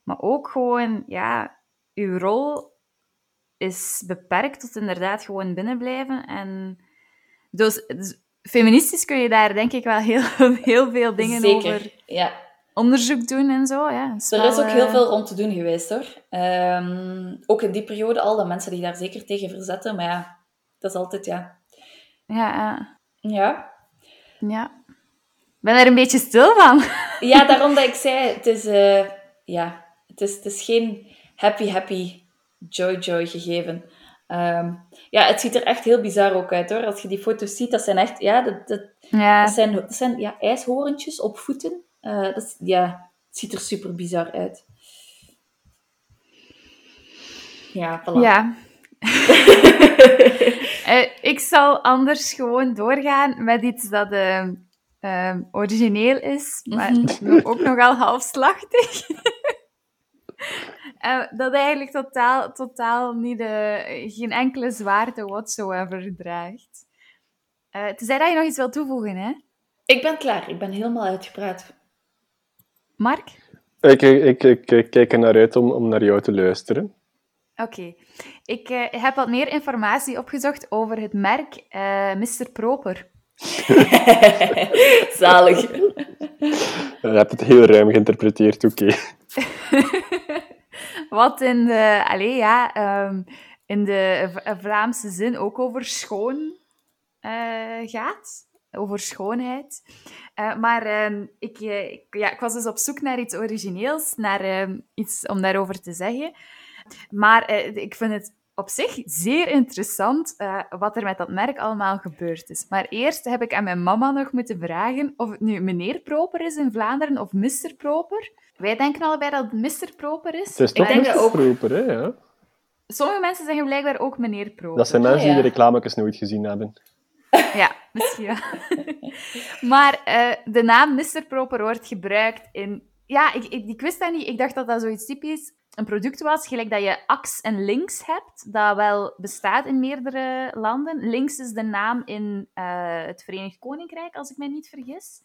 Maar ook gewoon, ja, uw rol is beperkt tot inderdaad gewoon binnenblijven. En dus, dus, feministisch kun je daar denk ik wel heel, [laughs] heel veel dingen Zeker, over ja. onderzoek doen en zo. Ja, er is ook heel eh, veel rond te doen geweest hoor. Um, ook in die periode al, dat mensen die daar zeker tegen verzetten. Maar ja, dat is altijd ja. Ja. Ja. Ja. Ik ben er een beetje stil van. Ja, daarom dat ik zei, het is... Uh, ja, het is, het is geen happy, happy, joy, joy gegeven. Um, ja, het ziet er echt heel bizar ook uit hoor. Als je die foto's ziet, dat zijn echt, ja, dat, dat, ja. dat zijn, dat zijn ja, ijshorentjes op voeten. Uh, dat ja, het ziet er super bizar uit. Ja, voilà. Ja. uh, [laughs] ik zal anders gewoon doorgaan met iets dat uh, origineel is, maar -hmm. ook nogal halfslachtig. [laughs] Uh, [laughs] dat eigenlijk totaal, totaal niet de, geen enkele zwaarte whatsoever draagt. Uh, tenzij dat je nog iets wil toevoegen, hè? Ik ben klaar. Ik ben helemaal uitgepraat. Mark? Ik, ik, ik, ik kijk er naar uit om, om naar jou te luisteren. Oké. Okay. Ik uh, heb wat meer informatie opgezocht over het merk Mr. Proper. [laughs] Zalig. Je hebt het heel ruim geïnterpreteerd, oké. Okay. [laughs] Wat in de, allez, ja, um, in de Vlaamse zin ook over schoon uh, gaat. Over schoonheid. Uh, maar um, ik, ik, ja, ik was dus op zoek naar iets origineels, naar um, iets om daarover te zeggen. Maar ik vind het op zich zeer interessant wat er met dat merk allemaal gebeurd is. Maar eerst heb ik aan mijn mama nog moeten vragen of het nu meneer Proper is in Vlaanderen of Mr. Proper. Wij denken allebei dat het Mr. Proper is. Het is toch Mr. Ook... Proper, hè? Ja. Sommige mensen zeggen blijkbaar ook meneer Proper. Dat zijn mensen die de reclametjes nooit gezien hebben. Ja, misschien wel. [laughs] maar uh, de naam Mr. Proper wordt gebruikt in... Ja, ik, ik, ik wist dat niet. Ik dacht dat dat zoiets typisch een product was, gelijk dat je Ax en Links hebt, dat wel bestaat in meerdere landen. Links is de naam in uh, het Verenigd Koninkrijk, als ik mij niet vergis.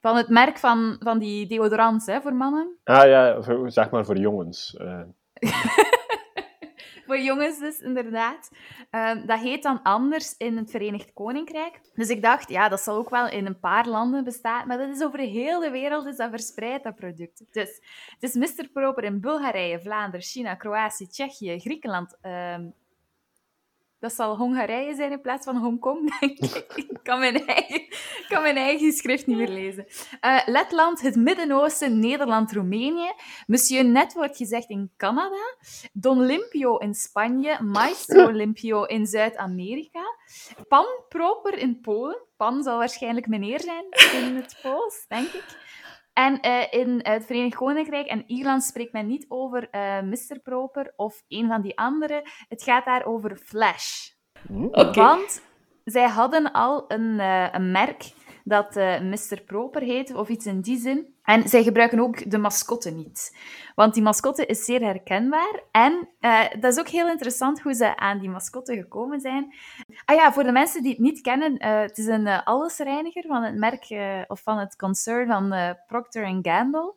Van het merk van, van die deodorants hè, voor mannen. Ah ja, voor, zeg maar voor jongens. Uh. [laughs] voor jongens dus, inderdaad. Uh, dat heet dan anders in het Verenigd Koninkrijk. Dus ik dacht, ja, dat zal ook wel in een paar landen bestaan. Maar dat is over heel de wereld is dat verspreid, dat product. Dus het is Mr. Proper in Bulgarije, Vlaanderen, China, Kroatië, Tsjechië, Griekenland, uh, dat zal Hongarije zijn in plaats van Hongkong, [laughs] denk ik. Ik kan mijn eigen, kan mijn eigen schrift niet meer lezen. Uh, Letland, het Midden-Oosten, Nederland, Roemenië. Monsieur Net wordt gezegd in Canada. Don Limpio in Spanje. Maestro [coughs] Limpio in Zuid-Amerika. Pan Proper in Polen. Pan zal waarschijnlijk meneer zijn in het Pools, denk ik. En uh, in het Verenigd Koninkrijk en Ierland spreekt men niet over uh, Mr. Proper of een van die andere. Het gaat daar over Flash. Oké. Want zij hadden al een, eh, een merk dat eh, Mr. Proper heet, of iets in die zin. En zij gebruiken ook de mascotte niet. Want die mascotte is zeer herkenbaar. En eh, dat is ook heel interessant hoe ze aan die mascotte gekomen zijn. Ah ja, voor de mensen die het niet kennen, eh, het is een allesreiniger van het merk of van het concern van Procter Gamble.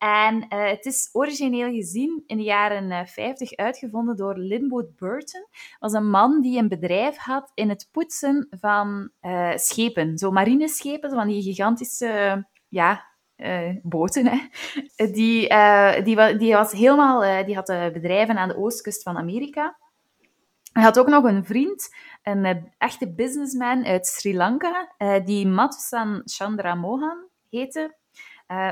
En het is origineel gezien in de jaren 50 uitgevonden door Linwood Burton. Was een man die een bedrijf had in het poetsen van schepen. Zo marineschepen, van die gigantische ja, boten. Hè. Die, die, die, was helemaal, die had bedrijven aan de oostkust van Amerika. Hij had ook nog een vriend, een echte businessman uit Sri Lanka, die Mathusan Chandra Mohan heette.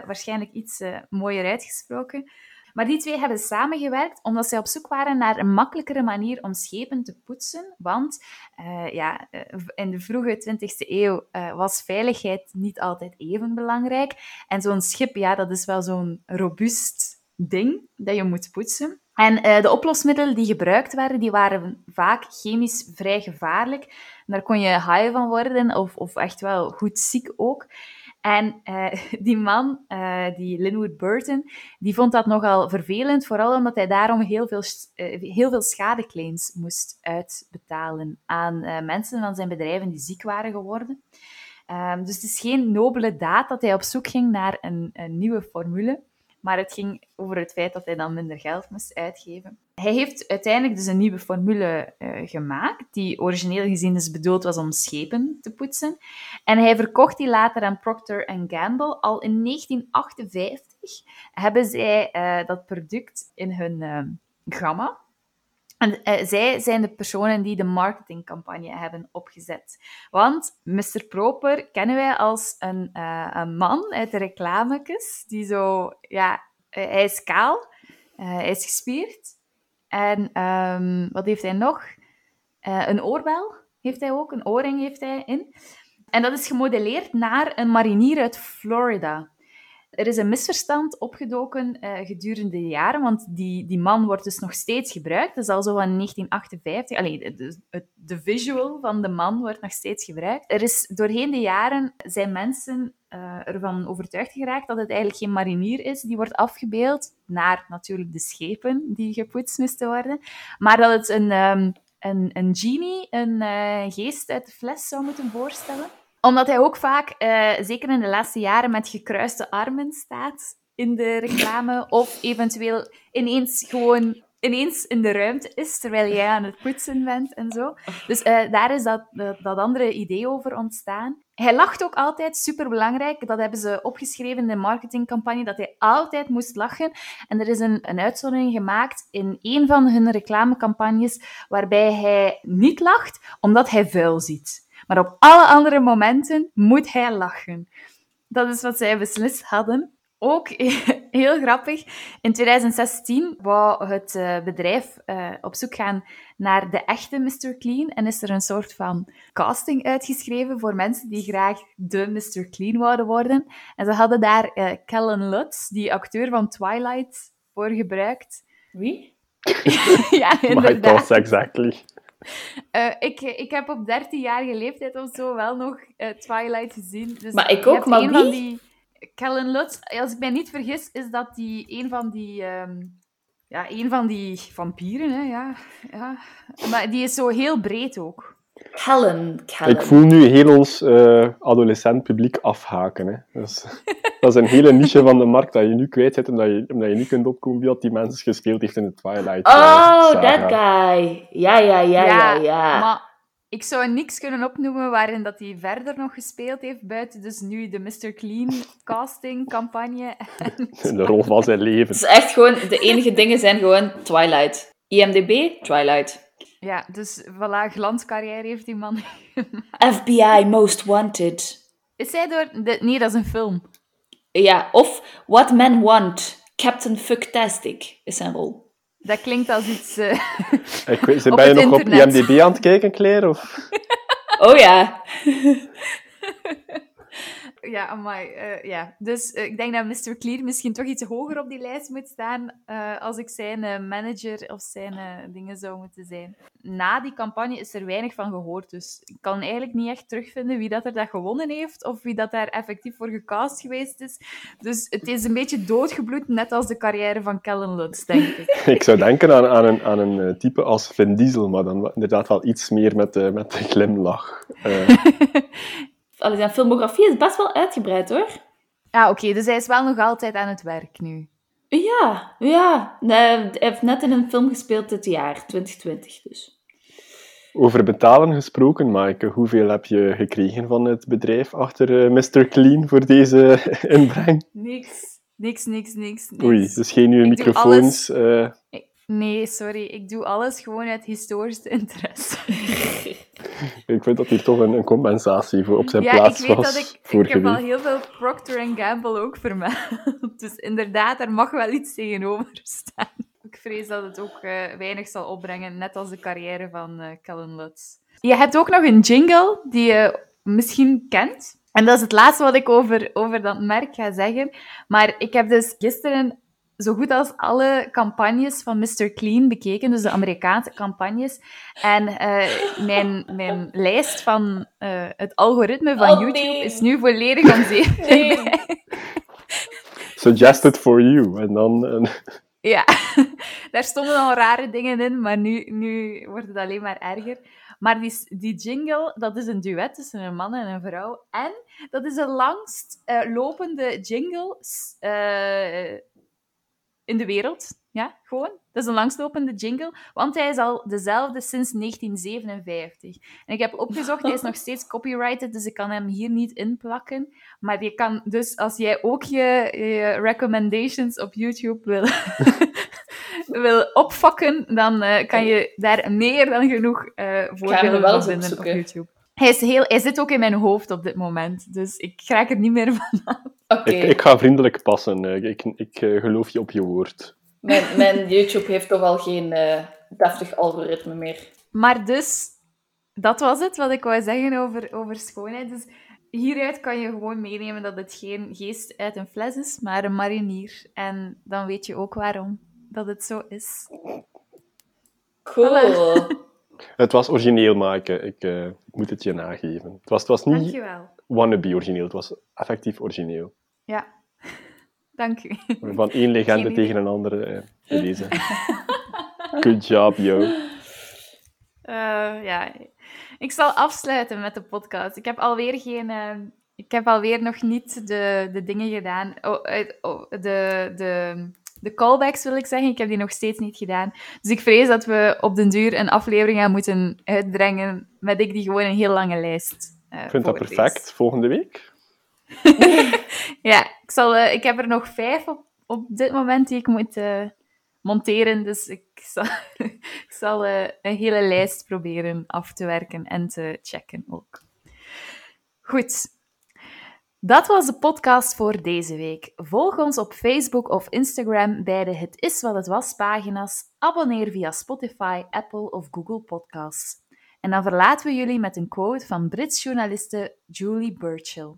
Waarschijnlijk iets mooier uitgesproken. Maar die twee hebben samengewerkt omdat zij op zoek waren naar een makkelijkere manier om schepen te poetsen. Want uh, ja, eh, in de vroege 20e eeuw was veiligheid niet altijd even belangrijk. En zo'n schip, ja, dat is wel zo'n robuust ding dat je moet poetsen. En de oplosmiddelen die gebruikt werden, die waren vaak chemisch vrij gevaarlijk. daar kon je high van worden, of, of echt wel goed ziek ook. En uh, [laughs] die man, uh, die Linwood Burton, die vond dat nogal vervelend, vooral omdat hij daarom heel veel, uh, heel veel schadeclaims moest uitbetalen aan mensen van zijn bedrijven die ziek waren geworden. Um, dus het is geen nobele daad dat hij op zoek ging naar een, een nieuwe formule. Maar het ging over het feit dat hij dan minder geld moest uitgeven. Hij heeft uiteindelijk dus een nieuwe formule uh, gemaakt, die origineel gezien dus bedoeld was om schepen te poetsen. En hij verkocht die later aan Procter Gamble. Al in 1958 hebben zij uh, dat product in hun uh, gamma. En uh, zij zijn de personen die de marketingcampagne hebben opgezet. Want Mr. Proper kennen wij als een, uh, een man uit de reclamekes, die zo, ja, uh, hij is kaal, hij is gespierd. En um, wat heeft hij nog? een oorbel heeft hij ook, een oorring heeft hij in. En dat is gemodelleerd naar een marinier uit Florida. Er is een misverstand opgedoken uh, gedurende de jaren, want die, die man wordt dus nog steeds gebruikt. Dat is al zo van 1958. Allee, de, de, visual van de man wordt nog steeds gebruikt. Er is doorheen de jaren zijn mensen uh, ervan overtuigd geraakt dat het eigenlijk geen marinier is. Die wordt afgebeeld naar natuurlijk de schepen die gepoetst moesten worden. Maar dat het een, um, een, een genie, een uh, geest uit de fles zou moeten voorstellen omdat hij ook vaak, uh, zeker in de laatste jaren, met gekruiste armen staat in de reclame. Of eventueel ineens gewoon ineens in de ruimte is, terwijl jij aan het poetsen bent en zo. Dus uh, daar is dat, dat, dat, andere idee over ontstaan. Hij lacht ook altijd, superbelangrijk. Dat hebben ze opgeschreven in de marketingcampagne, dat hij altijd moest lachen. En er is een, een uitzondering gemaakt in een van hun reclamecampagnes, waarbij hij niet lacht, omdat hij vuil ziet. Maar op alle andere momenten moet hij lachen. Dat is wat zij beslist hadden. Ook [laughs] heel grappig, in 2016 wou het uh, bedrijf uh, op zoek gaan naar de echte Mr. Clean en is er een soort van casting uitgeschreven voor mensen die graag de Mr. Clean wouden worden. En ze hadden daar uh, Kellen Lutz, die acteur van Twilight, voor gebruikt. Wie? [laughs] ja, [laughs] inderdaad. My thoughts exactly. Uh, ik, ik heb op 13-jarige leeftijd of zo wel nog uh, Twilight gezien. Dus maar ik ook, maar een wie? Van die, Kellen Lutz, als ik mij niet vergis, is dat die een van die... Um, ja, een van die vampieren, hè, ja, ja. Maar die is zo heel breed ook. Helen. Ik voel nu heel ons uh, adolescent publiek afhaken. Hè. Dat, is, [laughs] dat is een hele niche van de markt dat je nu kwijt zit, omdat je, omdat je niet kunt opkomen wie dat die mensen gespeeld heeft in de Twilight. Oh, uh, that guy. Ja, ja, ja, ja, ja. Maar ik zou niks kunnen opnoemen waarin dat hij verder nog gespeeld heeft, buiten dus nu de Mr. Clean casting campagne. [laughs] de rol van zijn leven. Het is echt gewoon, de enige dingen zijn gewoon Twilight. IMDb, Twilight. Ja, dus voilà, glanscarrière heeft die man [laughs] FBI Most Wanted. Is hij door... De... Nee, dat is een film. Ja, of What Men Want. Captain Fucktastic is zijn rol. Dat klinkt als iets... Uh, [laughs] ik weet, [laughs] ben je nog internet. op IMDb aan het kijken, Claire? Of? oh ja. Ja, maar uh, ja. Dus uh, ik denk dat Mr. Clear misschien toch iets hoger op die lijst moet staan uh, als ik zijn manager of zijn dingen zou moeten zijn. Na die campagne is er weinig van gehoord, dus ik kan eigenlijk niet echt terugvinden wie dat er dat gewonnen heeft of wie dat daar effectief voor gecast geweest is. Dus het is een beetje doodgebloed, net als de carrière van Kellen Lutz, denk ik. [laughs] ik zou denken aan, aan een, aan een type als Vin Diesel, maar dan inderdaad wel iets meer met de, met de glimlach. [laughs] Allee, zijn filmografie is best wel uitgebreid, hoor. Ah, oké. Dus hij is wel nog altijd aan het werk nu. Ja, ja. Hij heeft net in een film gespeeld dit jaar, 2020 dus. Over betalen gesproken, Maaike, hoeveel heb je gekregen van het bedrijf achter uh, eh, Mr. Clean voor deze [laughs] inbreng? Niks. Niks, niks, niks. niks. Oei, dus geen nieuwe microfoons. Uh... Nee, sorry. Ik doe alles gewoon uit historisch interesse. [laughs] ik vind dat hier toch een, een compensatie voor op zijn plaats was. Ja, ik weet dat ik... Ik heb al heel veel Procter Gamble ook vermeld. [laughs] Dus inderdaad, daar mag wel iets tegenover staan. Ik vrees dat het ook uh, weinig zal opbrengen, net als de carrière van uh, Kellen Lutz. Je hebt ook nog een jingle die je misschien kent. En dat is het laatste wat ik over, over dat merk ga zeggen. Maar ik heb dus gisteren zo goed als alle campagnes van Mr. Clean bekeken, dus de Amerikaanse campagnes. En uh, mijn, mijn lijst van uh, het algoritme van oh, YouTube nee. is nu volledig aan. Nee. Suggested for you. En dan... Uh... Ja, [laughs] daar stonden al rare dingen in, maar nu, nu wordt het alleen maar erger. Maar die, die jingle, dat is een duet tussen een man en een vrouw. En dat is de langst uh, lopende jingle uh, in de wereld. Ja, gewoon. Dat is een langslopende jingle, want hij is al dezelfde sinds 1957. En ik heb opgezocht, hij is nog steeds copyrighted, dus ik kan hem hier niet inplakken. Maar je kan dus, als jij ook je, je recommendations op YouTube wil, [laughs] wil opvakken, dan uh, kan je daar meer dan genoeg uh, voorbeelden van vinden op YouTube. Hij, is heel, hij zit ook in mijn hoofd op dit moment, dus ik raak er niet meer van af. Okay. Ik, ik, ga vriendelijk passen. Eh, ik, ik uh, geloof je op je woord. Mijn, mijn YouTube heeft toch al geen uh, deftig algoritme meer. Maar dus, dat was het wat ik wou zeggen over, over schoonheid. Dus hieruit kan je gewoon meenemen dat het geen geest uit een fles is, maar een marinier. En dan weet je ook waarom dat het zo is. Cool. Het was origineel maken. Ik, uh, ik, moet het je nageven. Het was, het was niet Dankjewel. wannabe origineel. Het was effectief origineel. Ja. [laughs] Dank u. Van één legende tegen een andere uh, deze. [laughs] Good job, yo. Uh, ja. Ik zal afsluiten met de podcast. Ik heb alweer geen... ik heb alweer nog niet de, de dingen gedaan. Oh, oh, de, de de callbacks wil ik zeggen. Ik heb die nog steeds niet gedaan. Dus ik vrees dat we op den duur een aflevering gaan moeten uitbrengen met ik die gewoon een heel lange lijst. Uh, ik vind dat perfect. Volgende week? [laughs] ja, ik, zal, uh, ik heb er nog vijf op, op dit moment die ik moet uh, monteren. Dus ik zal, [laughs] ik zal een hele lijst proberen af te werken en te checken ook. Goed, dat was de podcast voor deze week. Volg ons op Facebook of Instagram bij de Het is wat het was pagina's. Abonneer via Spotify, Apple of Google Podcasts. En dan verlaten we jullie met een quote van Brits journaliste Julie Burchill.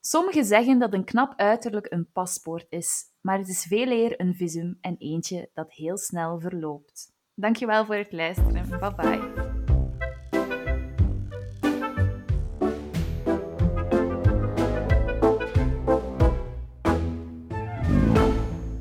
Sommigen zeggen dat een knap uiterlijk een paspoort is, maar het is veel eer een visum en eentje dat heel snel verloopt. Dankjewel voor het luisteren. Bye bye.